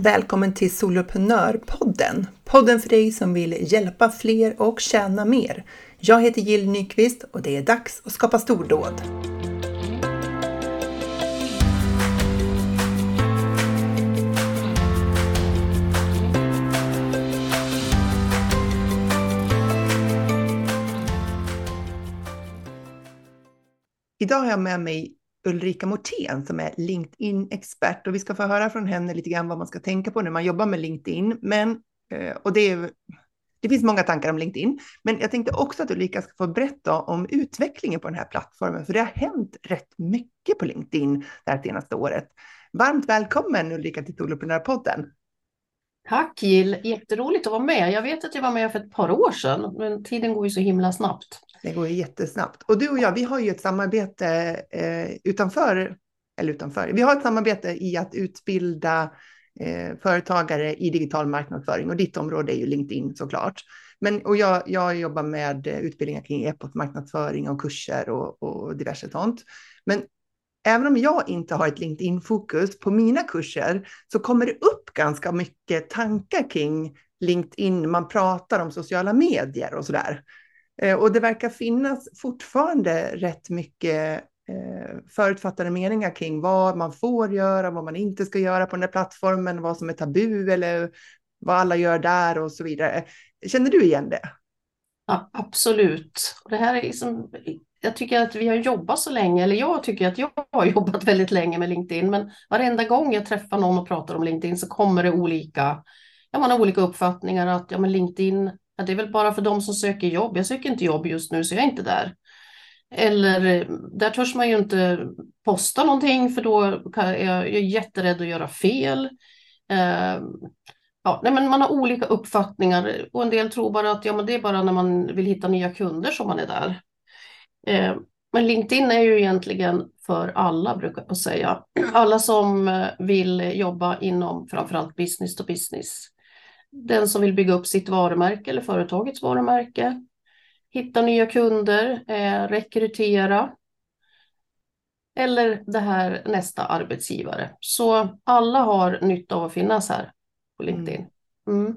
Välkommen till Soloprenörpodden! Podden för dig som vill hjälpa fler och tjäna mer. Jag heter Jill Nyqvist och det är dags att skapa stordåd. Idag har jag med mig Ulrika Mortén som är LinkedIn-expert och vi ska få höra från henne lite grann vad man ska tänka på när man jobbar med LinkedIn. Men, eh, och det, är, det finns många tankar om LinkedIn, men jag tänkte också att Ulrika ska få berätta om utvecklingen på den här plattformen, för det har hänt rätt mycket på LinkedIn det här senaste året. Varmt välkommen Ulrika till Soloprenörpodden. Tack Jill, jätteroligt att vara med. Jag vet att jag var med för ett par år sedan, men tiden går ju så himla snabbt. Det går jättesnabbt. Och du och jag, vi har ju ett samarbete eh, utanför, eller utanför, vi har ett samarbete i att utbilda eh, företagare i digital marknadsföring och ditt område är ju LinkedIn såklart. Men, och jag, jag jobbar med utbildningar kring e-postmarknadsföring och kurser och, och diverse sånt. Men även om jag inte har ett LinkedIn-fokus på mina kurser så kommer det upp ganska mycket tankar kring LinkedIn. Man pratar om sociala medier och sådär. Eh, och det verkar finnas fortfarande rätt mycket eh, förutfattade meningar kring vad man får göra, vad man inte ska göra på den där plattformen, vad som är tabu eller vad alla gör där och så vidare. Känner du igen det? Ja, absolut. Det här är liksom, jag tycker att vi har jobbat så länge, eller jag tycker att jag har jobbat väldigt länge med LinkedIn, men varenda gång jag träffar någon och pratar om LinkedIn så kommer det olika, ja, man har olika uppfattningar att ja, men LinkedIn Ja, det är väl bara för de som söker jobb. Jag söker inte jobb just nu så jag är inte där. Eller där törs man ju inte posta någonting för då är jag jätterädd att göra fel. Eh, ja, nej, men man har olika uppfattningar och en del tror bara att ja, men det är bara när man vill hitta nya kunder som man är där. Eh, men LinkedIn är ju egentligen för alla, brukar jag säga. Alla som eh, vill jobba inom framförallt business to business den som vill bygga upp sitt varumärke eller företagets varumärke, hitta nya kunder, eh, rekrytera eller det här nästa arbetsgivare. Så alla har nytta av att finnas här på mm. LinkedIn. Mm.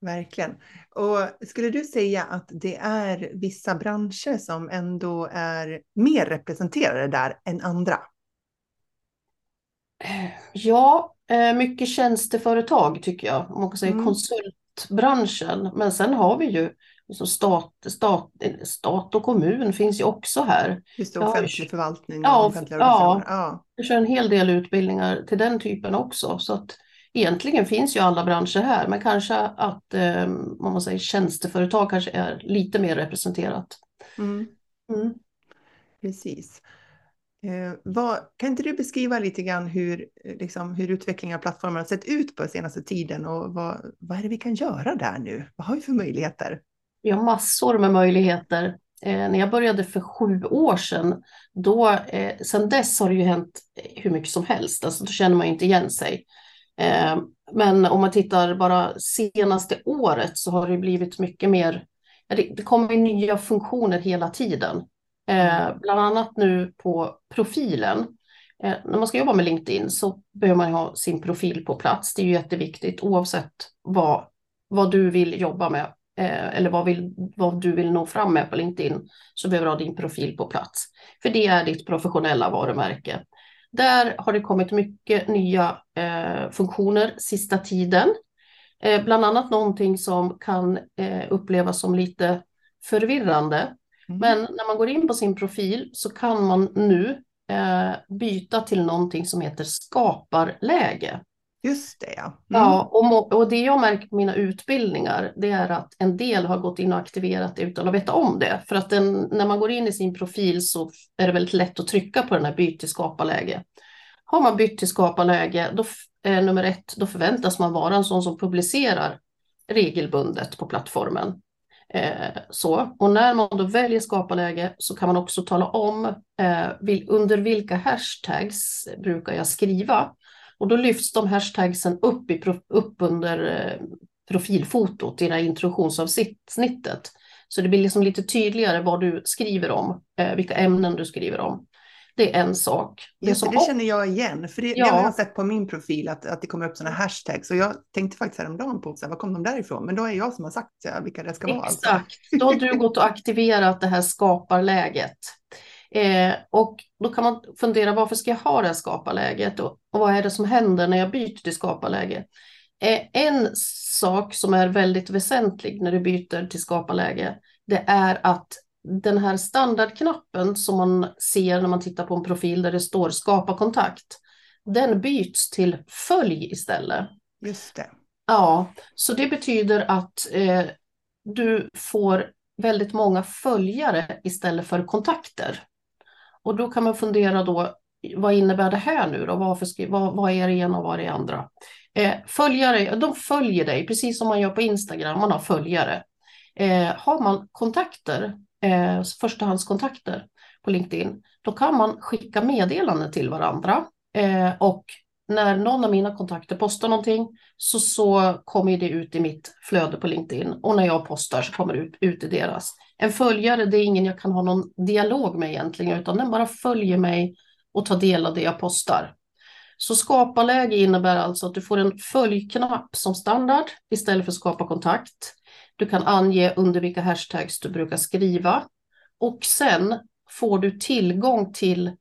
Verkligen. Och skulle du säga att det är vissa branscher som ändå är mer representerade där än andra? Ja, mycket tjänsteföretag tycker jag, om man kan säga mm. konsultbranschen. Men sen har vi ju liksom stat, stat, stat och kommun finns ju också här. Just det, offentlig förvaltning. Ja, ja, ja, jag kör en hel del utbildningar till den typen också. Så att egentligen finns ju alla branscher här, men kanske att eh, man säger, tjänsteföretag kanske är lite mer representerat. Mm. Mm. Precis. Eh, vad, kan inte du beskriva lite grann hur, eh, liksom, hur utvecklingen av plattformen har sett ut på senaste tiden och vad, vad är det vi kan göra där nu? Vad har vi för möjligheter? Vi har massor med möjligheter. Eh, när jag började för sju år sedan, då, eh, sedan dess har det ju hänt eh, hur mycket som helst, alltså då känner man ju inte igen sig. Eh, men om man tittar bara senaste året så har det blivit mycket mer, det, det kommer nya funktioner hela tiden. Mm. Eh, bland annat nu på profilen. Eh, när man ska jobba med LinkedIn så behöver man ha sin profil på plats. Det är ju jätteviktigt oavsett vad, vad du vill jobba med eh, eller vad, vill, vad du vill nå fram med på LinkedIn så behöver du ha din profil på plats. För det är ditt professionella varumärke. Där har det kommit mycket nya eh, funktioner sista tiden. Eh, bland annat någonting som kan eh, upplevas som lite förvirrande. Mm. Men när man går in på sin profil så kan man nu eh, byta till någonting som heter skaparläge. Just det, ja. Mm. ja och, och det jag märker på mina utbildningar, det är att en del har gått in och aktiverat det utan att veta om det. För att den, när man går in i sin profil så är det väldigt lätt att trycka på den här byt till skaparläge. Har man bytt till skaparläge, då, eh, nummer ett, då förväntas man vara en sån som publicerar regelbundet på plattformen. Eh, så. Och när man då väljer skaparläge så kan man också tala om eh, vil, under vilka hashtags brukar jag skriva. Och då lyfts de hashtagsen upp, i, upp under eh, profilfotot i det här introduktionsavsnittet. Så det blir liksom lite tydligare vad du skriver om, eh, vilka ämnen du skriver om. Det är en sak. Det, som det känner jag igen, för det, ja. det har jag sett på min profil, att, att det kommer upp sådana hashtags. Och jag tänkte faktiskt häromdagen på, så här, var kom de därifrån? Men då är jag som har sagt så här, vilka det ska vara. Exakt, alltså. då har du gått och aktiverat det här skaparläget. Eh, och då kan man fundera, varför ska jag ha det här skaparläget? Och, och vad är det som händer när jag byter till skaparläge? Eh, en sak som är väldigt väsentlig när du byter till skaparläge, det är att den här standardknappen som man ser när man tittar på en profil där det står skapa kontakt, den byts till följ istället. Just det. Ja, så det betyder att eh, du får väldigt många följare istället för kontakter. Och då kan man fundera då, vad innebär det här nu då? Varför, vad, vad är det ena och vad är det andra? Eh, följare, de följer dig, precis som man gör på Instagram, man har följare. Eh, har man kontakter, eh, förstahandskontakter på LinkedIn, då kan man skicka meddelanden till varandra. Eh, och när någon av mina kontakter postar någonting så, så kommer det ut i mitt flöde på LinkedIn och när jag postar så kommer det ut, ut i deras. En följare, det är ingen jag kan ha någon dialog med egentligen, utan den bara följer mig och tar del av det jag postar. Så skapa läge innebär alltså att du får en följknapp som standard istället för skapa kontakt. Du kan ange under vilka hashtags du brukar skriva och sen får du tillgång till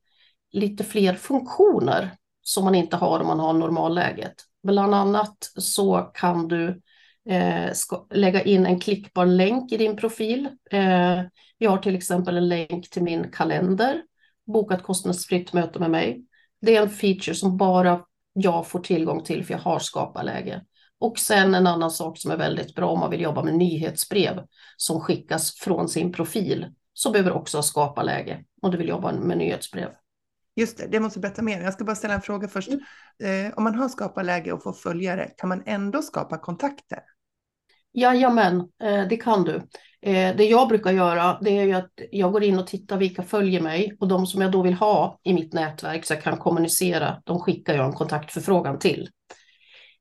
lite fler funktioner som man inte har om man har normalläget. Bland annat så kan du eh, lägga in en klickbar länk i din profil. Eh, jag har till exempel en länk till min kalender, bokat kostnadsfritt möte med mig. Det är en feature som bara jag får tillgång till för jag har skaparläge. Och sen en annan sak som är väldigt bra om man vill jobba med nyhetsbrev som skickas från sin profil så behöver också ha skaparläge om du vill jobba med nyhetsbrev. Just det, det måste berätta mer. Jag ska bara ställa en fråga först. Mm. Eh, om man har skaparläge och får följare, kan man ändå skapa kontakter? Jajamän, eh, det kan du. Eh, det jag brukar göra det är att jag går in och tittar vilka följer mig och de som jag då vill ha i mitt nätverk så jag kan kommunicera, de skickar jag en kontaktförfrågan till.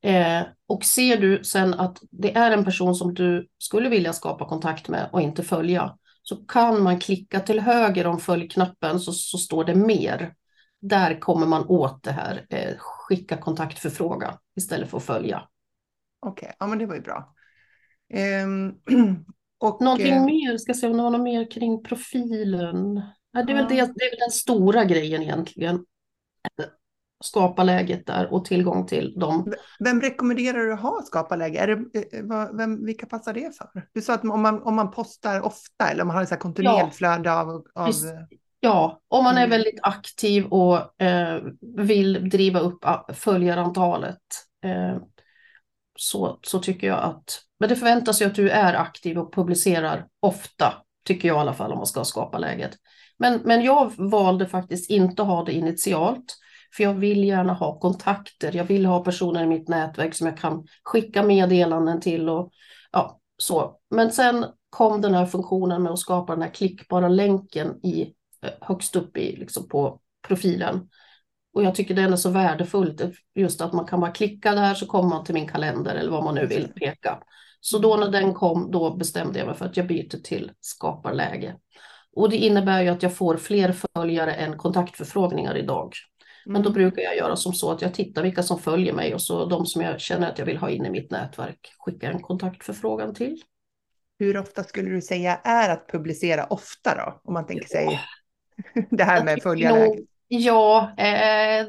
Eh, och ser du sen att det är en person som du skulle vilja skapa kontakt med och inte följa så kan man klicka till höger om följknappen så, så står det mer. Där kommer man åt det här, skicka kontaktförfrågan istället för att följa. Okej, okay. ja men det var ju bra. Um, och, Någonting eh, mer, ska se om det var något mer kring profilen. Ja, det, är väl det, det är väl den stora grejen egentligen. Skapa läget där och tillgång till dem. Vem rekommenderar du att ha skaparläge? Är det, eh, vem, vilka passar det för? Du sa att om man, om man postar ofta eller om man har ett kontinuerligt ja. flöde av, av... Ja, om man är väldigt aktiv och eh, vill driva upp följarantalet eh, så, så tycker jag att men det förväntas ju att du är aktiv och publicerar ofta, tycker jag i alla fall om man ska skapa läget. Men, men jag valde faktiskt inte att ha det initialt, för jag vill gärna ha kontakter. Jag vill ha personer i mitt nätverk som jag kan skicka meddelanden till och ja, så. Men sen kom den här funktionen med att skapa den här klickbara länken i, eh, högst upp i, liksom på profilen. Och jag tycker det är så värdefullt just att man kan bara klicka där så kommer man till min kalender eller vad man nu vill peka. Så då när den kom, då bestämde jag mig för att jag byter till skaparläge. Och det innebär ju att jag får fler följare än kontaktförfrågningar idag. Men då mm. brukar jag göra som så att jag tittar vilka som följer mig och så de som jag känner att jag vill ha in i mitt nätverk skickar en kontaktförfrågan till. Hur ofta skulle du säga är att publicera ofta då? Om man tänker sig det här med följarläge. Ja, eh,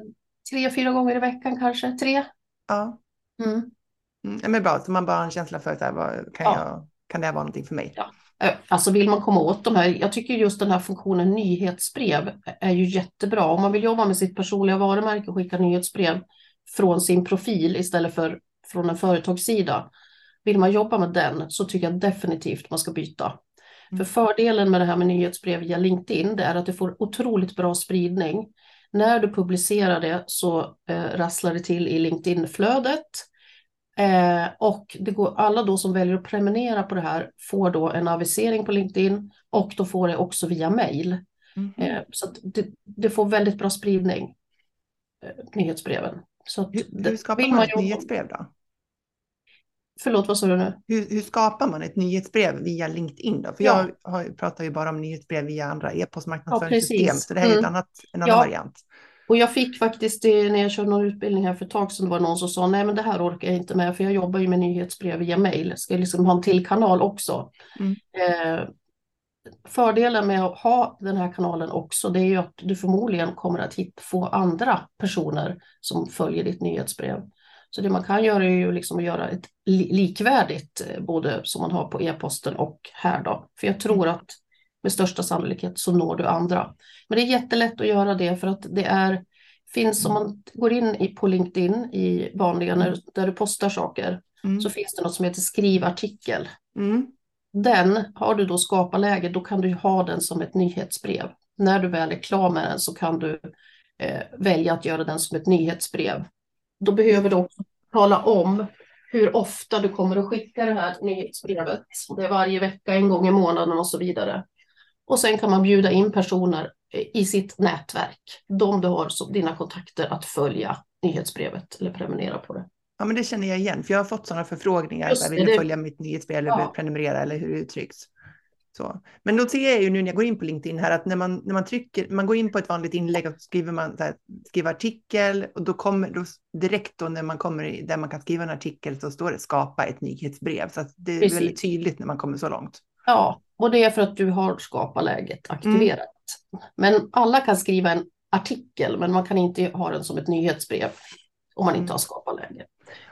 tre, fyra gånger i veckan kanske. Tre. Ja. Mm. Mm, men bra, så man bara har en känsla för så här, vad, kan, ja. jag, kan det här vara någonting för mig? Ja. Eh, alltså vill man komma åt de här, jag tycker just den här funktionen nyhetsbrev är ju jättebra. Om man vill jobba med sitt personliga varumärke och skicka nyhetsbrev från sin profil istället för från en företagssida. Vill man jobba med den så tycker jag definitivt man ska byta. Mm. För fördelen med det här med nyhetsbrev via LinkedIn det är att du får otroligt bra spridning. När du publicerar det så eh, rasslar det till i LinkedIn-flödet. Eh, och det går, alla då som väljer att prenumerera på det här får då en avisering på LinkedIn och då får det också via mail. Mm. Eh, så det, det, får väldigt bra spridning, eh, nyhetsbreven. Så hur, hur skapar man ett nyhetsbrev då? Förlåt, vad sa du nu? Hur, hur, skapar man ett nyhetsbrev via LinkedIn då? För ja. jag har, pratar ju bara om nyhetsbrev via andra e-postmarknadsföringssystem, ja, så det här är mm. ett annat, en annan ja. variant. Och jag fick faktiskt det när jag körde någon utbildning här för ett tag sedan, det var någon som sa nej men det här orkar jag inte med för jag jobbar ju med nyhetsbrev via mail, ska liksom ha en till kanal också. Mm. Eh, fördelen med att ha den här kanalen också, det är ju att du förmodligen kommer att hitta, få andra personer som följer ditt nyhetsbrev. Så det man kan göra är ju liksom att göra ett likvärdigt, eh, både som man har på e-posten och här då. För jag tror att med största sannolikhet så når du andra. Men det är jättelätt att göra det för att det är, finns, om man går in i, på LinkedIn i vanliga, när, där du postar saker, mm. så finns det något som heter skrivartikel. Mm. Den, har du då skaparläge, då kan du ha den som ett nyhetsbrev. När du väl är klar med den så kan du eh, välja att göra den som ett nyhetsbrev. Då behöver du också tala om hur ofta du kommer att skicka det här nyhetsbrevet. Det är varje vecka, en gång i månaden och så vidare. Och sen kan man bjuda in personer i sitt nätverk, de du har som dina kontakter att följa nyhetsbrevet eller prenumerera på det. Ja, men det känner jag igen, för jag har fått sådana förfrågningar. Just vill du följa mitt nyhetsbrev eller ja. prenumerera eller hur det uttrycks? Så. Men då ser jag ju nu när jag går in på LinkedIn här att när man, när man trycker, man går in på ett vanligt inlägg och skriver man så här, skriver artikel och då kommer då, direkt då när man kommer där man kan skriva en artikel så står det skapa ett nyhetsbrev. Så det är Precis. väldigt tydligt när man kommer så långt. Ja, och det är för att du har skaparläget aktiverat. Mm. Men alla kan skriva en artikel, men man kan inte ha den som ett nyhetsbrev om man inte mm. har skaparläge.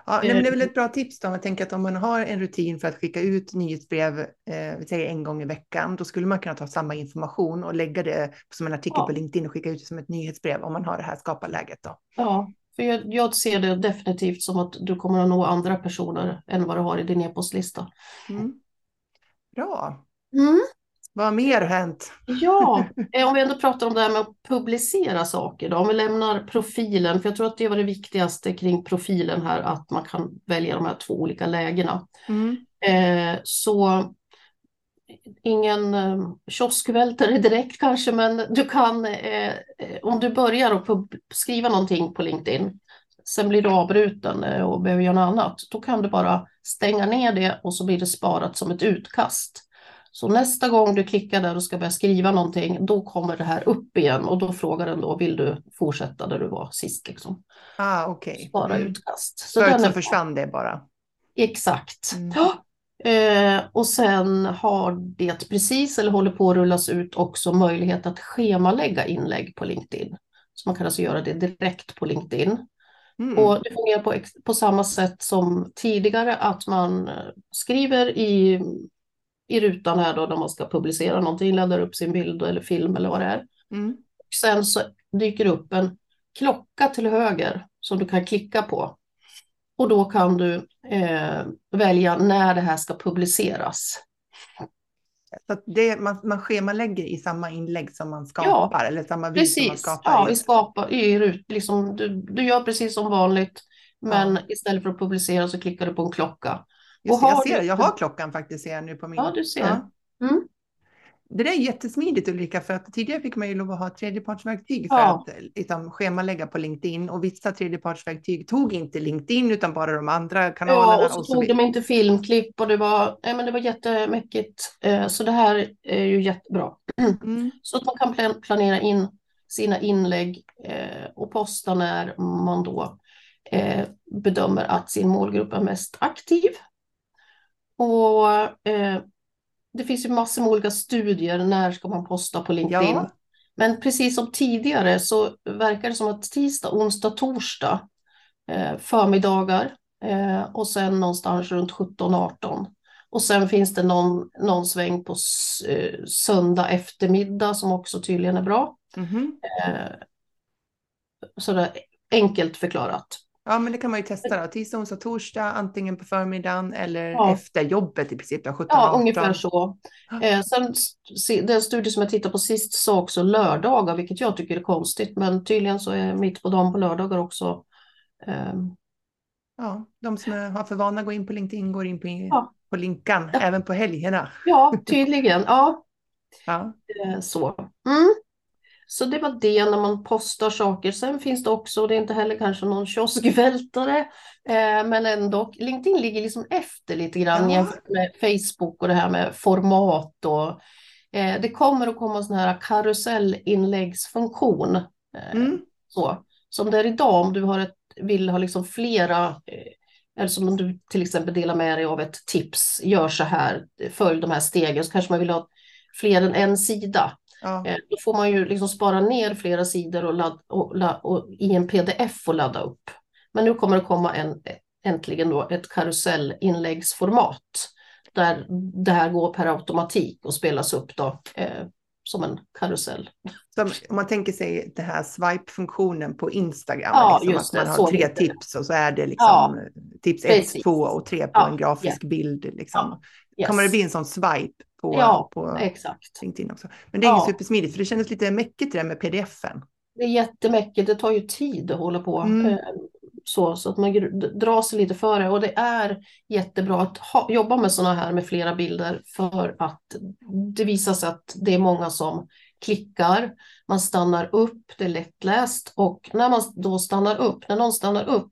Ja, nej, men det är väl ett bra tips då, man tänker att om man har en rutin för att skicka ut nyhetsbrev, eh, vi säger en gång i veckan, då skulle man kunna ta samma information och lägga det som en artikel ja. på LinkedIn och skicka ut det som ett nyhetsbrev om man har det här skaparläget då. Ja, för jag, jag ser det definitivt som att du kommer att nå andra personer än vad du har i din e-postlista. Mm. Bra. Mm. Vad mer har hänt? Ja, eh, om vi ändå pratar om det här med att publicera saker, då, om vi lämnar profilen, för jag tror att det var det viktigaste kring profilen här, att man kan välja de här två olika lägena. Mm. Eh, så ingen eh, kioskvältare direkt kanske, men du kan, eh, om du börjar att skriva någonting på LinkedIn, sen blir du avbruten eh, och behöver göra något annat, då kan du bara stänga ner det och så blir det sparat som ett utkast. Så nästa gång du klickar där och ska börja skriva någonting, då kommer det här upp igen och då frågar den då, vill du fortsätta där du var sist? Liksom. Ah, okay. Spara mm. utkast. Så Förut så försvann det bara? Exakt. Mm. Ja. Eh, och sen har det precis, eller håller på att rullas ut, också möjlighet att schemalägga inlägg på LinkedIn. Så man kan alltså göra det direkt på LinkedIn. Mm. Och det fungerar på, på samma sätt som tidigare, att man eh, skriver i i rutan här då när man ska publicera någonting, laddar upp sin bild eller film eller vad det är. Mm. Sen så dyker upp en klocka till höger som du kan klicka på. Och då kan du eh, välja när det här ska publiceras. Så det, man, man schemalägger i samma inlägg som man skapar, ja, eller samma bild som man skapar? Ja, i skapa, i rut, liksom, du, du gör precis som vanligt, men ja. istället för att publicera så klickar du på en klocka. Just det, jag ser jag har klockan faktiskt ser jag nu på min. Ja, du ser. Ja. Mm. Det där är jättesmidigt Ulrika, för att tidigare fick man ju lov att ha tredjepartsverktyg för ja. att liksom, schemalägga på LinkedIn och vissa tredjepartsverktyg tog inte LinkedIn utan bara de andra kanalerna. Ja, och så, och så tog de inte filmklipp och det var, nej, men det var jättemäckigt. Eh, så det här är ju jättebra. Mm. Så att man kan planera in sina inlägg eh, och posta när man då eh, bedömer att sin målgrupp är mest aktiv. Och eh, det finns ju massor med olika studier, när ska man posta på LinkedIn? Ja. Men precis som tidigare så verkar det som att tisdag, onsdag, torsdag, eh, förmiddagar eh, och sen någonstans runt 17-18. Och sen finns det någon, någon sväng på eh, söndag eftermiddag som också tydligen är bra. Mm -hmm. sådär enkelt förklarat. Ja, men det kan man ju testa då. Tisdag, onsdag, torsdag, antingen på förmiddagen eller ja. efter jobbet i princip. 17, ja, 18. ungefär så. Eh, sen, den studie som jag tittade på sist sa också lördagar, vilket jag tycker är konstigt, men tydligen så är mitt på dagen på lördagar också. Eh... Ja, de som har för vana att gå in på LinkedIn går in på, ja. på linkan, ja. även på helgerna. Ja, tydligen. Ja, ja. Eh, så. Mm. Så det var det när man postar saker. Sen finns det också, och det är inte heller kanske någon kioskvältare, eh, men ändå, LinkedIn ligger liksom efter lite grann Ja. jämfört med Facebook och det här med format och eh, det kommer att komma sån här karusellinläggsfunktion. Eh, Mm. så. Som det är idag om du har ett, vill ha liksom flera, eh, eller som om du till exempel delar med dig av ett tips, gör så här, följ de här stegen, så kanske man vill ha fler än en sida. Ja. Eh, då får man ju liksom spara ner flera sidor och, ladd, och, och, och i en pdf och ladda upp. Men nu kommer det komma en, äntligen då ett karusellinläggsformat där det här går per automatik och spelas upp då eh, som en karusell. Som, om man tänker sig det här swipe-funktionen på Instagram, Ja, liksom, att man det, har tre tips och så är det liksom Ja, tips ett, precis. två och tre på Ja, en grafisk bild. Liksom. Yes. Kommer det bli en sån swipe på, Ja, på Exakt. LinkedIn också? Men det är ju Ja. supersmidigt för det kändes lite mäckigt det där med pdf-en. Det är jättemäckigt, det tar ju tid att hålla på Mm. Så, så att man drar sig lite före och det är jättebra att ha, jobba med sådana här med flera bilder för att det visar sig att det är många som klickar, man stannar upp, det är lättläst och när man då stannar upp, när någon stannar upp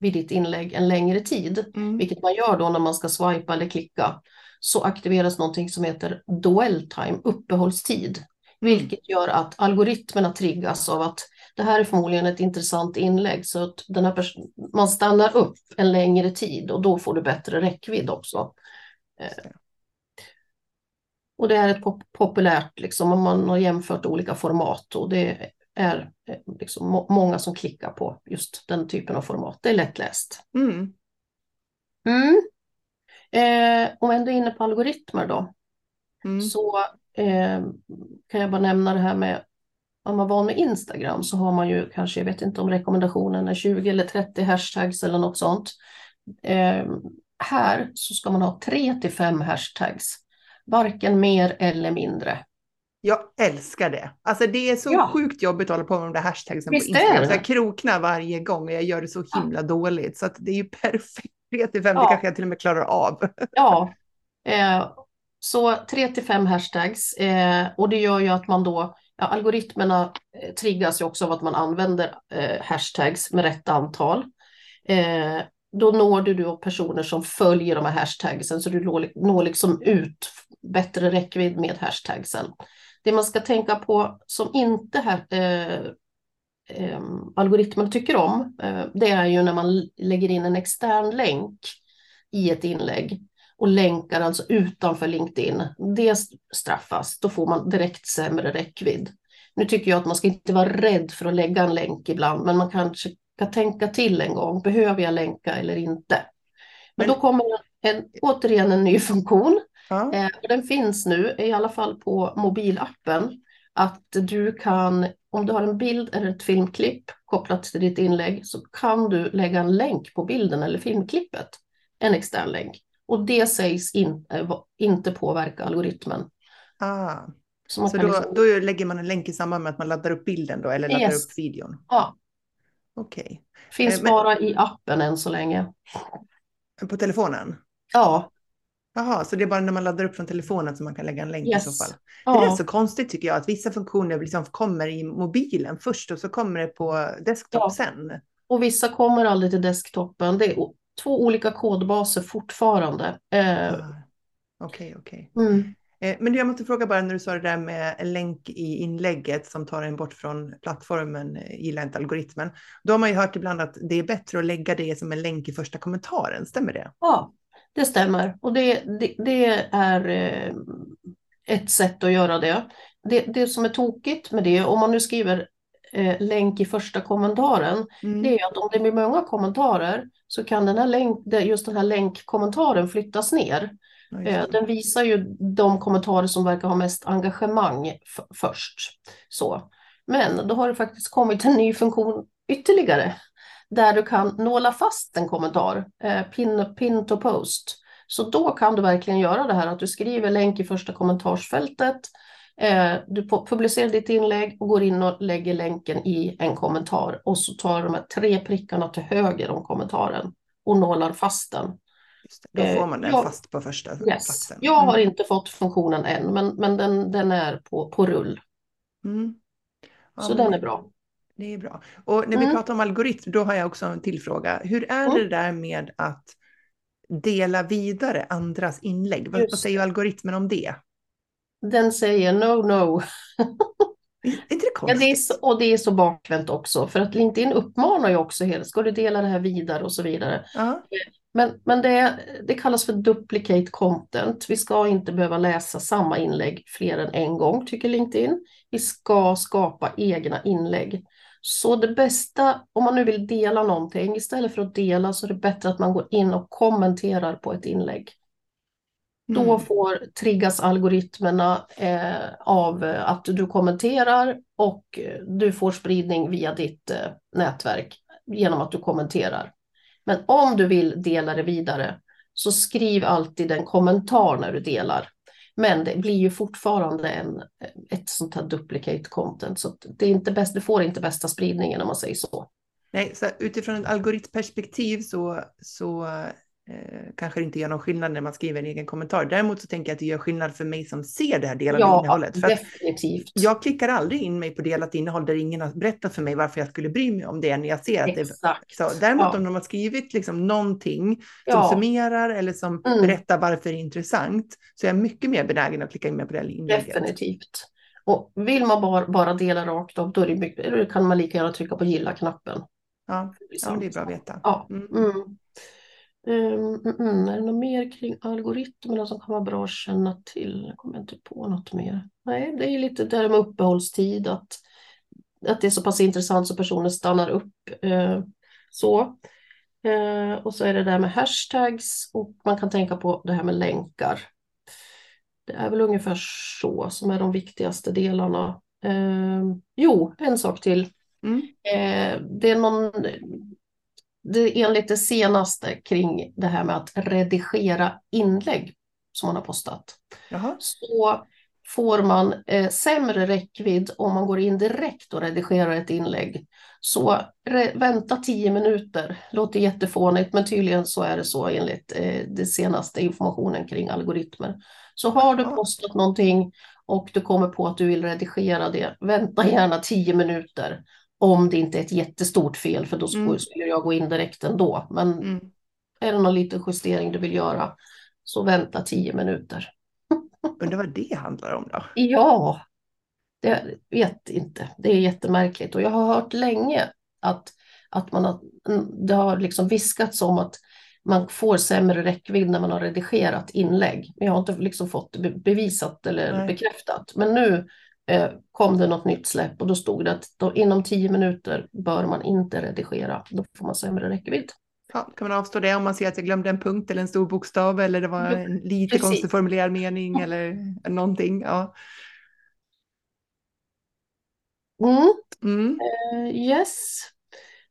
vid ditt inlägg en längre tid, Mm. vilket man gör då när man ska swipa eller klicka, så aktiveras någonting som heter dwell time, uppehållstid. Vilket gör att algoritmerna triggas av att det här är förmodligen ett intressant inlägg så att den här man stannar upp en längre tid och då får du bättre räckvidd också. Det. Och det är ett pop populärt, liksom, om man har jämfört olika format och det är eh, liksom må många som klickar på just den typen av format. Det är lättläst. Mm. Mm. Eh, om jag ändå är inne på algoritmer då, Mm. så eh, kan jag bara nämna det här med om man var med Instagram så har man ju kanske, jag vet inte om rekommendationen är 20 eller 30 hashtags eller något sånt. Eh, här så ska man ha 3 till 5 hashtags, varken mer eller mindre. Jag älskar det. Alltså det är så Ja. sjukt jobbigt att hålla på med de där hashtagsen Visst på Instagram. det. Så jag kroknar varje gång och jag gör det så himla dåligt. Så det är ju perfekt. 3 till 5, det Ja. kanske jag till och med klarar av. Ja, eh, så 3 till 5 hashtags eh, och det gör ju att man då, ja, algoritmerna eh, triggas ju också av att man använder eh, hashtags med rätt antal. Eh, då når du då personer som följer de här hashtagsen så du når, liksom ut bättre räckvidd med hashtagsen. Det man ska tänka på som inte här, eh, eh, algoritmerna tycker om, eh, det är ju när man lägger in en extern länk i ett inlägg och länkar alltså utanför LinkedIn. Det straffas, då får man direkt sämre räckvidd. Nu tycker jag att man ska inte vara rädd för att lägga en länk ibland, men man kanske ska tänka till en gång. Behöver jag länka eller inte? Men Men- då kommer en, återigen en ny funktion. Ja. Eh, och den finns nu, i alla fall på mobilappen, att du kan, om du har en bild eller ett filmklipp kopplat till ditt inlägg, så kan du lägga en länk på bilden eller filmklippet, en extern länk. Och det sägs in, eh, inte påverka algoritmen. Ah. Så Så då, liksom, då lägger man en länk i samband med att man laddar upp bilden då, eller laddar Yes. upp videon. ja, Okej. finns Eh, men- bara i appen än så länge. På telefonen? Ja, Jaha, så det är bara när man laddar upp från telefonen som man kan lägga en länk i så Yes. fall. Det är ja, så konstigt tycker jag att vissa funktioner liksom kommer i mobilen först och så kommer det på desktop Ja. sen. och vissa kommer aldrig till desktopen. Det är två olika kodbaser fortfarande. Eh, Ah, Okej, okej. mm. Eh, Men du, jag måste fråga bara när du sa det där med länk i inlägget som tar en bort från plattformen, eh, gillar inte algoritmen. Då har man ju hört ibland att det är bättre att lägga det som en länk i första kommentaren, stämmer det? Ja, det stämmer. Och det, det, det är eh, ett sätt att göra det. det. Det som är tokigt med det, om man nu skriver eh, länk i första kommentaren, Mm. det är att om det blir många kommentarer så kan den här länk, just den här länkkommentaren flyttas ner. Ja, Eh. Den visar ju de kommentarer som verkar ha mest engagemang först. Så. Men då har det faktiskt kommit en ny funktion ytterligare där du kan nåla fast en kommentar, eh, pin, pin to post. Så då kan du verkligen göra det här att du skriver länk i första kommentarsfältet, du pu- publicerar ditt inlägg och går in och lägger länken i en kommentar och så tar de här tre prickarna till höger om kommentaren och nålar fast den. Då eh, får man den ja. fast på första Yes. platsen. Jag har Mm. inte fått funktionen än, men, men den, den är på, på rull. Mm. Ja, så den är bra. Det är bra. Och när vi mm. pratar om algoritm, då har jag också en till fråga. Hur är mm. det där med att dela vidare andras inlägg? Vad, vad säger algoritmen om det? Den säger no, no. Inte det? Ja, det är så, och det är så bakvänt också, för att LinkedIn uppmanar ju också hela, ska du dela det här vidare och så vidare. Uh-huh. Men, men det, det kallas för duplicate content. Vi ska inte behöva läsa samma inlägg fler än en gång, tycker LinkedIn. Vi ska skapa egna inlägg. Så det bästa, om man nu vill dela någonting, istället för att dela så är det bättre att man går in och kommenterar på ett inlägg. Mm. Då får triggas algoritmerna eh, av att du kommenterar och du får spridning via ditt eh, nätverk genom att du kommenterar. Men om du vill dela det vidare så skriv alltid en kommentar när du delar. Men det blir ju fortfarande en, ett sånt här duplicate content, så det är inte bäst, du får inte bästa spridningen om man säger så. Nej, så utifrån ett algoritmperspektiv så, så eh, kanske inte gör någon skillnad när man skriver en egen kommentar. Däremot så tänker jag att det gör skillnad för mig som ser det här delade ja, innehållet. För definitivt. Jag klickar aldrig in mig på delat innehåll där ingen har berättat för mig varför jag skulle bry mig om det när jag ser att Exakt. det så. Däremot ja. om de har skrivit liksom någonting som ja. summerar eller som mm. berättar varför det är intressant så är jag mycket mer benägen att klicka in mig på det inlägget. Definitivt. Och vill man bara, bara dela rakt av, då, det, kan man lika gärna trycka på gilla-knappen. Ja, ja, det är bra att veta. Ja. Mm. Mm. Um, mm, är det något mer kring algoritmerna som kan vara bra att känna till? Jag kommer inte på något mer. Nej, det är lite det här med uppehållstid, att, att det är så pass intressant så personer stannar upp. Uh, så. Uh, och så är det där med hashtags och man kan tänka på det här med länkar. Det är väl ungefär så som är de viktigaste delarna. Uh, jo, en sak till. Mm. det är någon det, enligt det senaste kring det här med att redigera inlägg som man har postat, Jaha. så får man eh, sämre räckvidd om man går in direkt och redigerar ett inlägg. Så vänta tio minuter, låter jättefånigt men tydligen så är det så enligt eh, det senaste informationen kring algoritmer. Så har du postat någonting och du kommer på att du vill redigera det, vänta gärna tio minuter om det inte är ett jättestort fel, för då skulle, mm. skulle jag gå in direkt ändå. Men mm. är det någon liten justering du vill göra, så vänta tio minuter. Undrar vad det handlar om då? Ja, det vet inte. Det är jättemärkligt. Och jag har hört länge att, att man har, det har liksom viskats om att man får sämre räckvidd när man har redigerat inlägg. Men jag har inte liksom fått bevisat eller Nej. bekräftat. Men nu kom det något nytt släpp och då stod det att då, inom tio minuter bör man inte redigera. Då får man sämre räckvidd. Ja, kan man avstå det om man ser att jag glömde en punkt eller en stor bokstav eller det var en lite Precis. konstigt formulerad mening eller någonting. Ja. Mm. Mm. Uh, yes,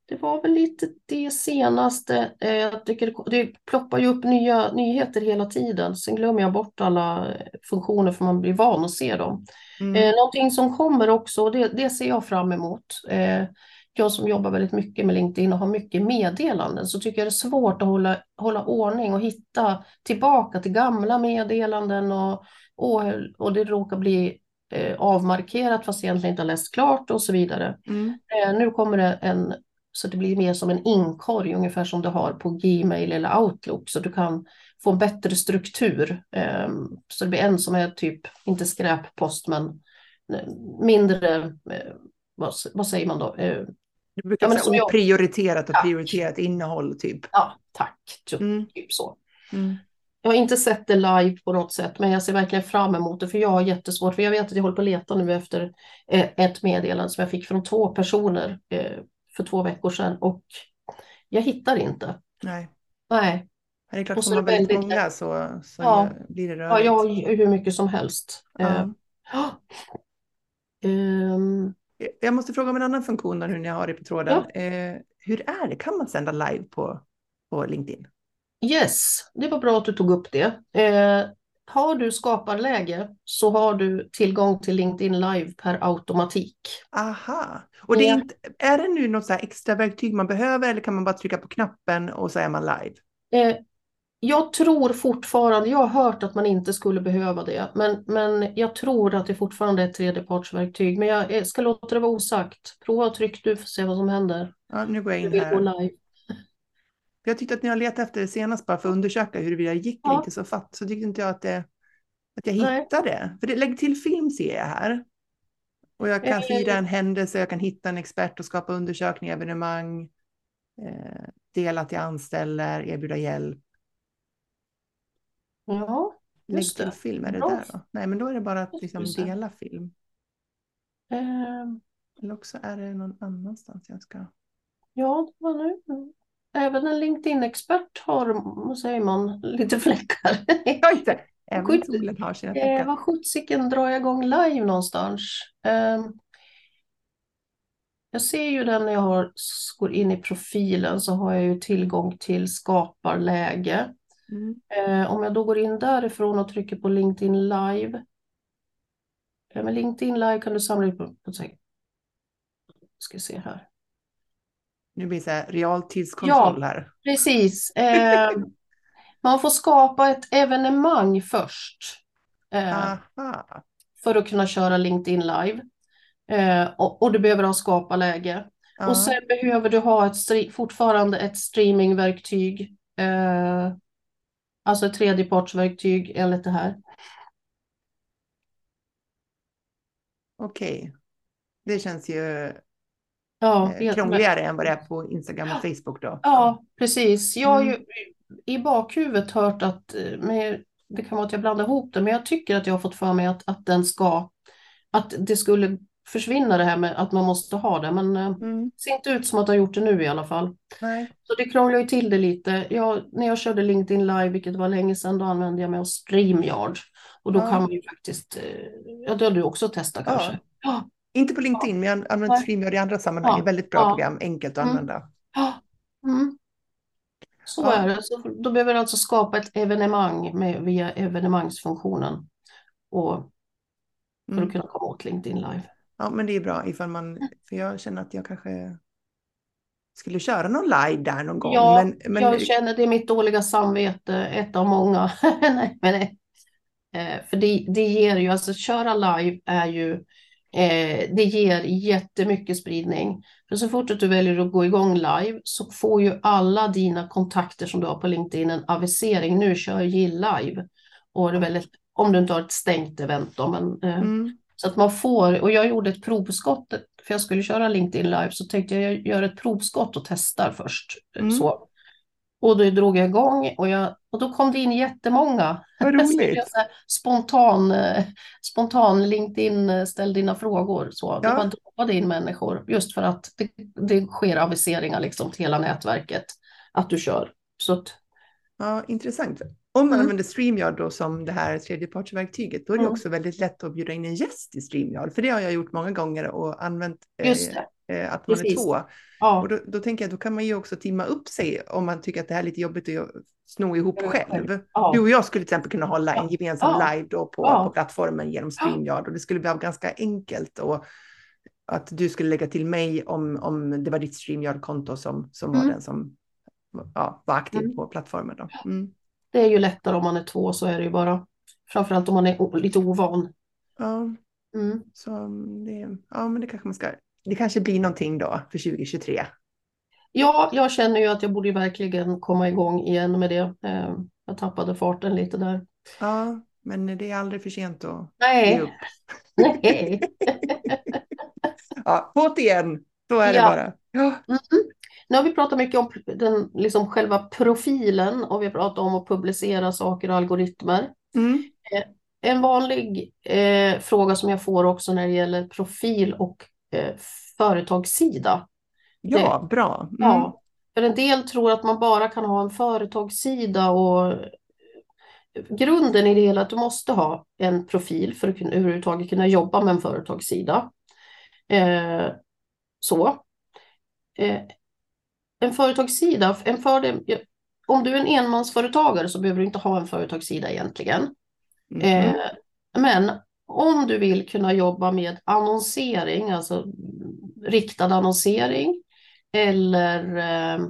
det var väl lite det senaste. Eh, jag tycker det ploppar ju upp nya nyheter hela tiden. Sen glömmer jag bort alla funktioner för man blir van att se dem. Mm. Eh, någonting som kommer också, det, det ser jag fram emot. Eh, jag som jobbar väldigt mycket med LinkedIn och har mycket meddelanden så tycker jag det är svårt att hålla, hålla ordning och hitta tillbaka till gamla meddelanden och, och, och det råkar bli eh, avmarkerat fast egentligen inte har läst klart och så vidare. Mm. Eh, nu kommer det en så det blir mer som en inkorg, ungefär som du har på Gmail eller Outlook, så du kan få en bättre struktur. Ehm, så det blir en som är typ, inte skräppost, men eh, mindre, eh, vad, säger man då? Eh, du brukar ja, säga oprioriterat och prioriterat innehåll, typ. Ja, tack. Typ, mm. typ så. Mm. Jag har inte sett det live på något sätt, men jag ser verkligen fram emot det, för jag har jättesvårt, för jag vet att jag håller på att leta nu efter ett meddelande som jag fick från två personer för två veckor sedan och jag hittar inte. Nej. Nej. Det är klart, får man väldigt, väldigt många så, så ja. blir det rörigt. Ja, jag hur mycket som helst. Ja. Uh, um, jag måste fråga om en annan funktion nu när jag har det på tråden. Ja. Uh, hur är det? Kan man sända live på, på LinkedIn? Yes, det var bra att du tog upp det. Uh, har du skaparläge så har du tillgång till LinkedIn Live per automatik. Aha, och det är, inte, är det nu något extra verktyg man behöver eller kan man bara trycka på knappen och så är man live? Eh, jag tror fortfarande, jag har hört att man inte skulle behöva det, men, men jag tror att det fortfarande är ett tredjepartsverktyg. Men jag ska låta det vara osagt. Prova och tryck du för att se vad som händer. Ja, nu går jag in här. Jag tyckte att när jag letade efter det senast bara för att undersöka huruvida det gick ja. lite så fatt så tyckte inte jag att, det, att jag hittade. Nej. För det, lägg till film ser jag här. Och jag kan fira en händelse, jag kan hitta en expert och skapa undersökning, evenemang, eh, dela till anställda, erbjuda hjälp. Ja, just Lägg till film, är det ja. där då? Nej, men då är det bara att liksom dela film. Um, Eller också är det någon annanstans jag ska... Ja, det var nu. Även en LinkedIn-expert har, vad säger man, lite fläckar. Ja, inte. Även solen har sina fläckar. Eh, vad sjuttsiken drar jag igång live någonstans? Eh, jag ser ju den när jag har, går in i profilen så har jag ju tillgång till skaparläge. Mm. Eh, om jag då går in därifrån och trycker på LinkedIn live. Eh, med LinkedIn live kan du samla upp på, på ska se här. Nu blir det så här realtidskontroll ja, här. Precis. Eh, man får skapa ett evenemang först. Eh, för att kunna köra LinkedIn live. Eh, och, och, du behöver ha skaparläge. Ja. Och sen behöver du ha ett, fortfarande ett streamingverktyg. Eh, alltså ett tredjepartsverktyg enligt det här. Okej. Okay. Det känns ju ja, eh, krångligare än vad det är på Instagram och Facebook då. Ja, precis. Jag har ju mm. i bakhuvudet hört att, eh, med, det kan vara att jag blandar ihop det, men jag tycker att jag har fått för mig att, att den ska, att det skulle försvinna det här med att man måste ha det, men eh, mm. det ser inte ut som att det har gjort det nu i alla fall. Nej. Så det krånglar ju till det lite. Jag, när jag körde LinkedIn live, vilket var länge sedan, då använde jag mig av StreamYard. Och då ja. kan man ju faktiskt, ja det har du också testat kanske. Ja. Inte på LinkedIn, men jag använder StreamYard i andra sammanhang. Ja. Väldigt bra program, enkelt att mm. använda. Mm. Så ja. är det. Så då behöver du alltså skapa ett evenemang med, via evenemangsfunktionen. Och för mm. att kunna komma åt LinkedIn live. Ja, men det är bra ifall man, för jag känner att jag kanske skulle köra någon live där någon gång. Ja, men, men... jag känner det är mitt dåliga samvete, ett av många. nej, men nej. Eh, för det, det ger ju, alltså köra live är ju Eh, det ger jättemycket spridning. För så fort att du väljer att gå igång live så får ju alla dina kontakter som du har på LinkedIn en avisering. Nu kör Jill live. Och det är väldigt, om du inte har ett stängt event då. Men, eh, mm. Så att man får, och jag gjorde ett provskott, för jag skulle köra LinkedIn live, så tänkte jag jag gör ett provskott och testar först. Mm. Så. Och då drog jag igång och, jag, och då kom det in jättemånga. Vad roligt. spontan, eh, spontan LinkedIn, eh, ställ dina frågor. Så. Ja. Det var droppade in människor just för att det, det sker aviseringar liksom till hela nätverket att du kör. Så att, ja, intressant. Om man mm. använder StreamYard då som det här tredjepartsverktyget, då är det mm. också väldigt lätt att bjuda in en gäst i StreamYard. För det har jag gjort många gånger och använt eh, eh, att man Precis. är två. Ja. Och då, då, tänker jag, då kan man ju också timma upp sig om man tycker att det här är lite jobbigt att sno ihop själv. Ja. Du och jag skulle till exempel kunna hålla en gemensam ja. live då på, på plattformen genom StreamYard och det skulle bli ganska enkelt. Och, att du skulle lägga till mig om, om det var ditt StreamYard-konto som, som mm. var den som ja, var aktiv mm. på plattformen. Då. Mm. Det är ju lättare om man är två, så är det ju bara. Framförallt om man är lite ovan. Ja, mm. så det, ja men det kanske man ska det kanske blir någonting då för 2023. Ja, jag känner ju att jag borde verkligen komma igång igen med det. Eh, jag tappade farten lite där. Ja, men det är aldrig för sent att Nej. ge upp. Nej. ja, på igen, så är det ja. bara. Ja. Mm. Nu har vi pratat mycket om den, liksom själva profilen och vi har pratat om att publicera saker och algoritmer. Mm. Eh, en vanlig eh, fråga som jag får också när det gäller profil och eh, företagssida. Ja, det, bra. Mm. Ja, för en del tror att man bara kan ha en företagssida och grunden i det hela är att du måste ha en profil för att kunna, överhuvudtaget kunna jobba med en företagssida. Eh, så. Eh, en företagssida, en fördel, om du är en enmansföretagare så behöver du inte ha en företagssida egentligen. Mm. Eh, men om du vill kunna jobba med annonsering, alltså riktad annonsering eller eh,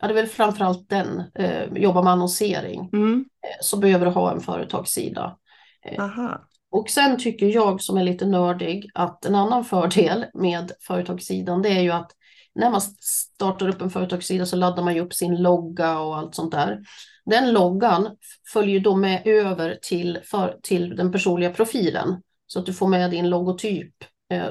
ja, det är väl framförallt den, eh, jobbar med annonsering, Mm. eh, så behöver du ha en företagssida. Eh, Aha. Och sen tycker jag som är lite nördig att en annan fördel med företagssidan det är ju att när man startar upp en företagssida så laddar man ju upp sin logga och allt sånt där. Den loggan följer då med över till, för, till den personliga profilen så att du får med din logotyp. Eh,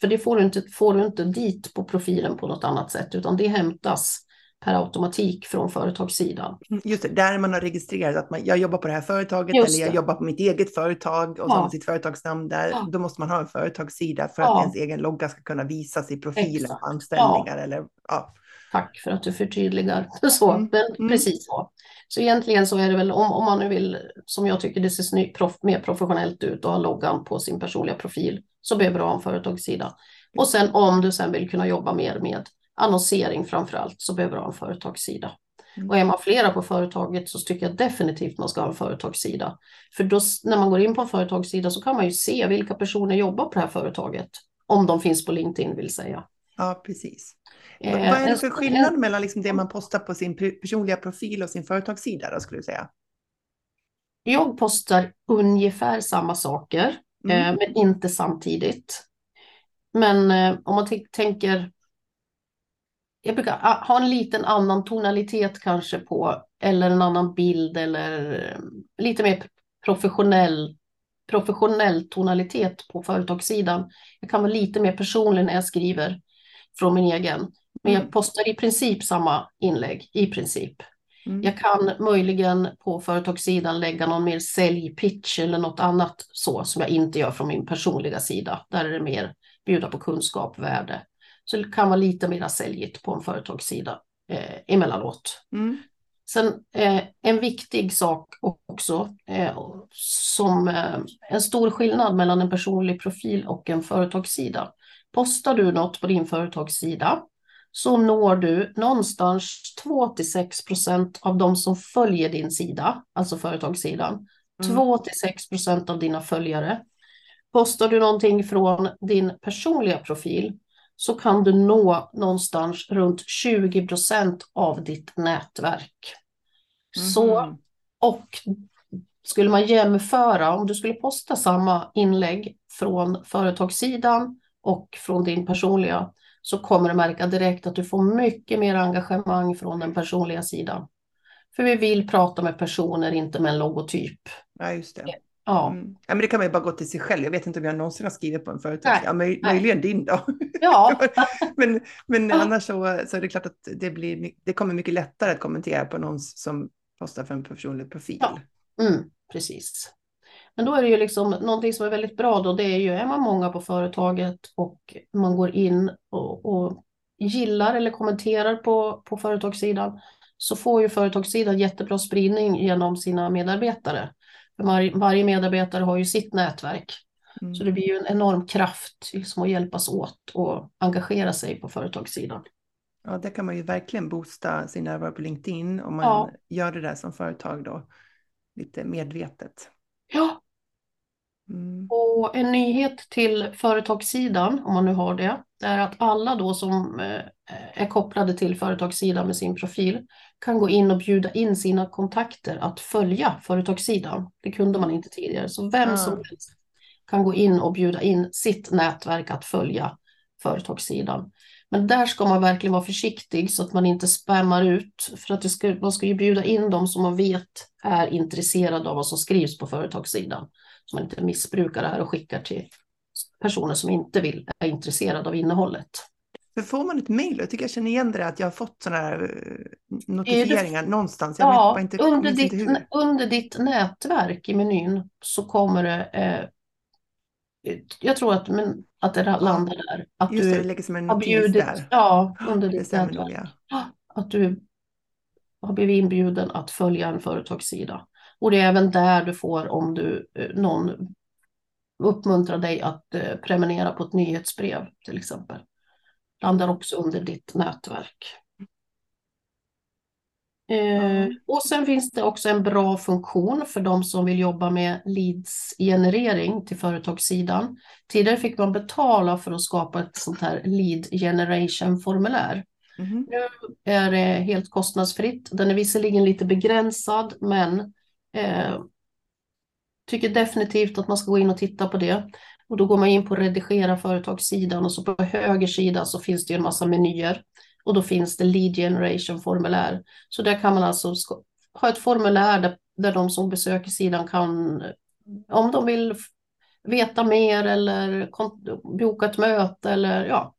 för det får du, inte, får du inte dit på profilen på något annat sätt utan det hämtas per automatik från företagssidan. Mm, Just det, där man har registrerat att man, jag jobbar på det här företaget eller jag jobbar på mitt eget företag och så Ja. har man sitt företagsnamn där. Ja. Då måste man ha en företagssida för Ja. att ens egen logga ska kunna visas i på anställningar. Eller, ja. Tack för att du förtydligar. Så, Mm, men mm. precis så. Så egentligen så är det väl om, om man nu vill, som jag tycker det ser sny, proff, mer professionellt ut och ha loggan på sin personliga profil, så behöver du ha en företagssida. Och sen om du sen vill kunna jobba mer med annonsering framför allt, så behöver du ha en företagssida. Mm. Och är man flera på företaget så tycker jag definitivt man ska ha en företagssida. För då, när man går in på en företagssida så kan man ju se vilka personer jobbar på det här företaget. Om de finns på LinkedIn vill säga. ja, precis. Eh, Vad är det för skillnad mellan liksom det man postar på sin pe- personliga profil och sin företagssida då, skulle du säga? Jag postar ungefär samma saker, Mm. eh, men inte samtidigt. Men eh, om man tänker, jag brukar ah, ha en liten annan tonalitet kanske på, eller en annan bild eller eh, lite mer professionell, professionell tonalitet på företagssidan. Jag kan vara lite mer personlig när jag skriver från min egen. Men jag Mm. postar i princip samma inlägg, i princip. Mm. Jag kan möjligen på företagssidan lägga någon mer säljpitch eller något annat så som jag inte gör från min personliga sida. Där är det mer bjuda på kunskap, värde. Så det kan vara lite mer säljigt på en företagssida eh, emellanåt. Mm. Sen eh, en viktig sak också eh, som eh, en stor skillnad mellan en personlig profil och en företagssida. Postar du något på din företagssida så når du någonstans 2-6 procent av de som följer din sida, alltså företagssidan. Mm. 2-6 procent av dina följare. Postar du någonting från din personliga profil så kan du nå någonstans runt 20 procent av ditt nätverk. Så, Mhm. och skulle man jämföra, om du skulle posta samma inlägg från företagssidan och från din personliga, så kommer du märka direkt att du får mycket mer engagemang från den personliga sidan. För vi vill prata med personer, inte med en logotyp. Ja, just det. Ja, Mm. Ja, men det kan man ju bara gå till sig själv. Jag vet inte om jag någonsin har skrivit på en företagssida. Nej, Ja, möj- nej. möjligen din då. ja, men men Ja. annars så, så är det klart att det, blir, det kommer mycket lättare att kommentera på någon som postar för en personlig profil. Ja. mm, precis. Men då är det ju liksom någonting som är väldigt bra då, det är ju är man många på företaget och man går in och, och gillar eller kommenterar på, på företagssidan så får ju företagssidan jättebra spridning genom sina medarbetare. Var, varje medarbetare har ju sitt nätverk. Mm. Så det blir ju en enorm kraft liksom, att hjälpas åt och engagera sig på företagssidan. Ja, där kan man ju verkligen boosta sin närvaro på LinkedIn om man Ja. gör det där som företag då lite medvetet. Ja, Mm. Och en nyhet till företagssidan, om man nu har det, det är att alla då som eh, är kopplade till företagssidan med sin profil kan gå in och bjuda in sina kontakter att följa företagssidan. Det kunde man inte tidigare, så vem Ah. som helst kan gå in och bjuda in sitt nätverk att följa företagssidan. Men där ska man verkligen vara försiktig så att man inte spammar ut, för att ska, man ska ju bjuda in dem som man vet är intresserade av vad som skrivs på företagssidan. Så man inte missbrukar det här och skickar till personer som inte vill, är intresserade av innehållet. För får man ett mejl, jag tycker jag känner igen det, att jag har fått sådana här eh, notifieringar någonstans. Jag Ja, inte, under, ditt, inte hur. under ditt nätverk i menyn så kommer det, eh, jag tror att, men, att det landar där. Att Just det, det du ligger som en notis bjudit, där. ja, under Det ditt nätverk. nog, ja. att du har blivit inbjuden att följa en företagssida. Och det är även där du får om du, eh, någon uppmuntrar dig att eh, prenumerera på ett nyhetsbrev till exempel. Landar också under ditt nätverk. Eh, och sen finns det också en bra funktion för de som vill jobba med leads-generering till företagssidan. Tidigare fick man betala för att skapa ett sånt här lead generation-formulär. Mhm. Nu är det helt kostnadsfritt. Den är visserligen lite begränsad, men eh, tycker definitivt att man ska gå in och titta på det. Och då går man in på redigera företagssidan och så på höger sida så finns det ju en massa menyer. Och då finns det lead generation formulär. Så där kan man alltså ha ett formulär där, där de som besöker sidan kan, om de vill veta mer eller boka ett möte eller ja,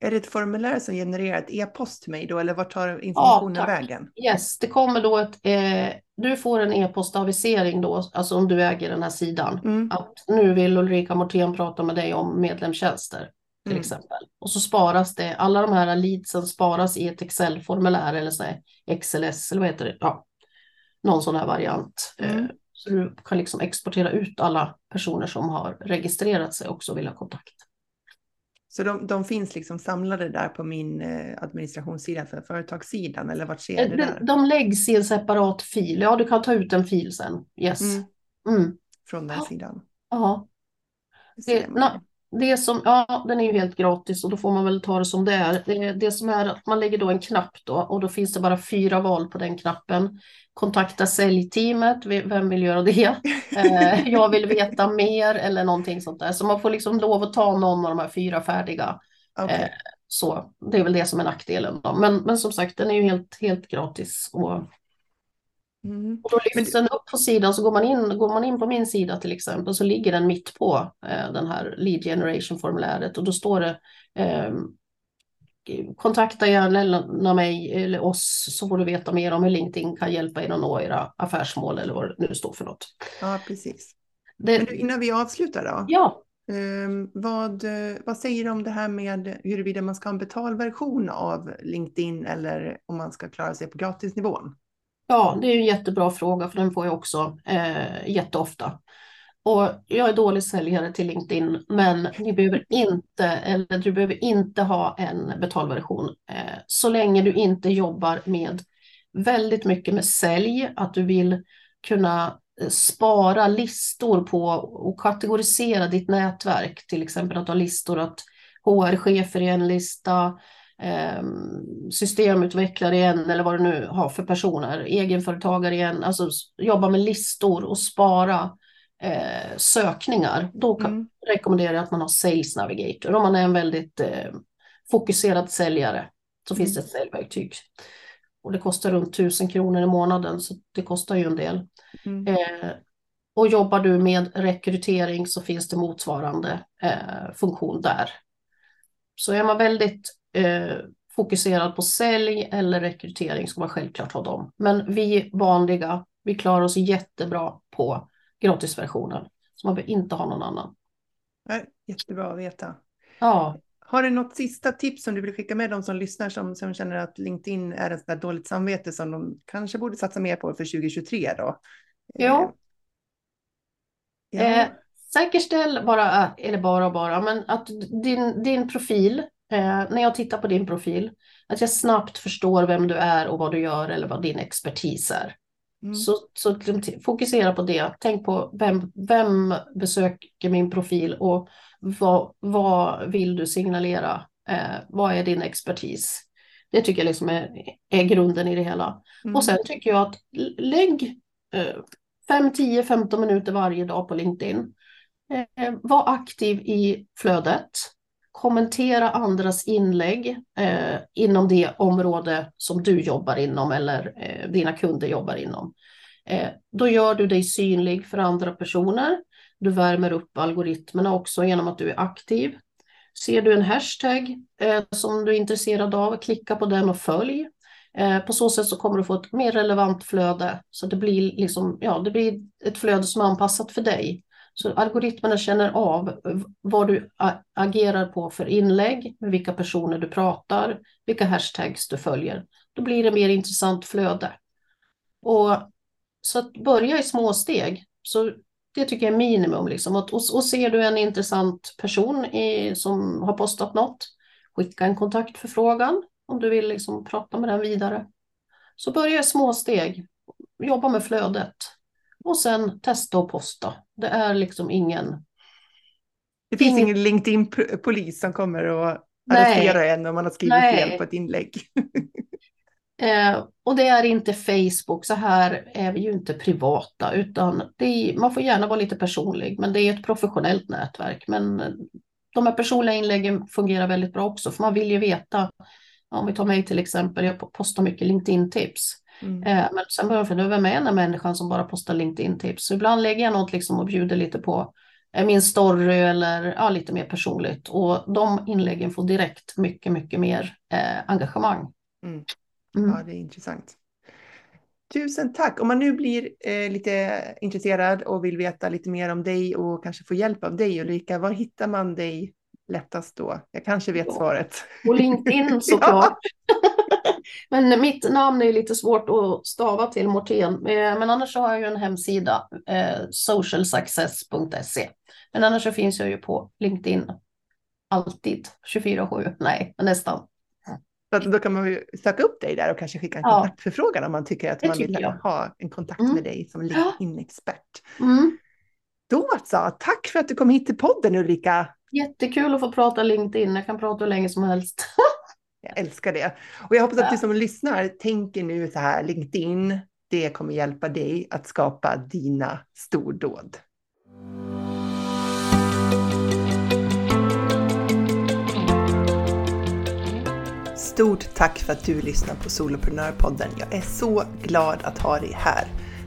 är det ett formulär som genererar ett e-post till mig då, eller vart tar informationen tack. vägen? Yes, det kommer då ett, eh, du får en e-postavisering då, alltså om du äger den här sidan, Mm. att nu vill Ulrika Mortén prata med dig om medlemstjänster till Mm. exempel. Och så sparas det, alla de här leadsen sparas i ett Excel-formulär eller så här XLS eller vad heter det, ja, någon sån här variant. Eh, Mm. Så du kan liksom exportera ut alla personer som har registrerat sig också och vill ha kontakt. Så de, de finns liksom samlade där på min eh, administrationssida för företagssidan, eller vart ser Eh, det De, där? de läggs i en separat fil, ja du kan ta ut en fil sen. Yes. Mm. Mm. Från den Ja. sidan. Ja. Det det som, ja, den är ju helt gratis och då får man väl ta det som det är. Det, det som är att man lägger då en knapp då och då finns det bara fyra val på den knappen. Kontakta säljteamet, vem vill göra det? Eh, jag vill veta mer eller någonting sånt där. Så man får liksom lov att ta någon av de här fyra färdiga. Okej. eh, Så det är väl det som är nackdelen. Då. Men, men som sagt, den är ju helt, helt gratis. Och, Mm. och då lyfts den upp på sidan, så går man, in, går man in på min sida till exempel, så ligger den mitt på eh, den här lead generation-formuläret och då står det eh, kontakta gärna mig eller oss så får du veta mer om hur LinkedIn kan hjälpa er att nå era affärsmål eller vad det nu står för något. Ja, precis. Det, Men du, innan vi avslutar då. ja, Ehm, vad, vad säger du om det här med huruvida man ska ha en betalversion av LinkedIn eller om man ska klara sig på gratisnivån? Ja, det är ju en jättebra fråga för den får jag också eh, jätteofta. Och jag är dålig säljare till LinkedIn, men ni behöver inte, eller du behöver inte ha en betalversion eh, så länge du inte jobbar med väldigt mycket med sälj, att du vill kunna eh, spara listor på och kategorisera ditt nätverk, till exempel att ha listor att HR-chefer i en lista, eh, systemutvecklare i en eller vad du nu har för personer, egenföretagare i en, alltså jobba med listor och spara eh, sökningar. Då kan, Mm. rekommenderar jag att man har Sales Navigator. Om man är en väldigt eh, fokuserad säljare så finns det ett säljverktyg. Och det kostar runt 1000 kronor i månaden så det kostar ju en del. Mm. Eh, och jobbar du med rekrytering så finns det motsvarande eh, funktion där. Så är man väldigt eh, fokuserad på sälj eller rekrytering ska man självklart ha dem. Men vi vanliga, vi klarar oss jättebra på gratisversionen. Så man behöver inte ha någon annan. Nej, Jättebra att veta. Ja, Har du något sista tips som du vill skicka med de som lyssnar som, som känner att LinkedIn är ett där dåligt samvete som de kanske borde satsa mer på för 2023 då? Ja. Eh, Eh, ja. säkerställ bara, eller bara bara, men att din, din profil, eh, när jag tittar på din profil, att jag snabbt förstår vem du är och vad du gör eller vad din expertis är. Mm. Så, så liksom fokusera på det. Tänk på vem, vem besöker min profil och vad, vad vill du signalera? Eh, vad är din expertis? Det tycker jag liksom är, är grunden i det hela. Mm. Och sen tycker jag att lägg eh, 5, 10, 15 minuter varje dag på LinkedIn. Eh, var aktiv i flödet. Kommentera andras inlägg eh, inom det område som du jobbar inom eller eh, dina kunder jobbar inom. Eh, då gör du dig synlig för andra personer. Du värmer upp algoritmerna också genom att du är aktiv. Ser du en hashtag eh, som du är intresserad av, klicka på den och följ. Eh, på så sätt så kommer du få ett mer relevant flöde. Så det blir, liksom, ja, det blir ett flöde som är anpassat för dig. Så algoritmerna känner av vad du agerar på för inlägg, med vilka personer du pratar, vilka hashtags du följer. Då blir det mer intressant flöde. Och så att börja i små steg. Så det tycker jag är minimum. Liksom. Och, och, och ser du en intressant person i, som har postat något, skicka en kontaktförfrågan om du vill liksom prata med den vidare. Så börja i små steg, jobba med flödet och sen testa och posta. Det är liksom ingen... Det finns ingen- ingen LinkedIn-polis som kommer och arrestera en om man har skrivit Nej. fel på ett inlägg. Eh, och det är inte Facebook, så här är vi ju inte privata, utan är, man får gärna vara lite personlig, men det är ett professionellt nätverk. Men de här personliga inläggen fungerar väldigt bra också, för man vill ju veta, om vi tar mig till exempel, jag postar mycket LinkedIn-tips. Mm. Eh, men sen börjar jag fundera, vem är den här människan som bara postar LinkedIn-tips? Så ibland lägger jag något liksom och bjuder lite på eh, min story eller ja, lite mer personligt. Och de inläggen får direkt mycket, mycket mer eh, engagemang. Mm. Mm. Ja, det är intressant. Tusen tack. Om man nu blir eh, lite intresserad och vill veta lite mer om dig och kanske få hjälp av dig Ulrika, var hittar man dig lättast då? Jag kanske vet ja. svaret. På LinkedIn såklart. men mitt namn är lite svårt att stava till Morten. Eh, men annars har jag ju en hemsida, eh, socialsuccess.se. Men annars så finns jag ju på LinkedIn alltid, 24-7, nej, nästan. Så då kan man ju söka upp dig där och kanske skicka en ja. kontaktförfrågan om man tycker att det man vill jag. ha en kontakt mm. med dig som LinkedIn-expert. Mm. Då så, tack för att du kom hit till podden Ulrika. Jättekul att få prata LinkedIn, jag kan prata hur länge som helst. jag älskar det. Och jag hoppas att du som lyssnar tänker nu så här, LinkedIn, det kommer hjälpa dig att skapa dina stordåd. Stort tack för att du lyssnar på Soloprenörpodden. Jag är så glad att ha dig här.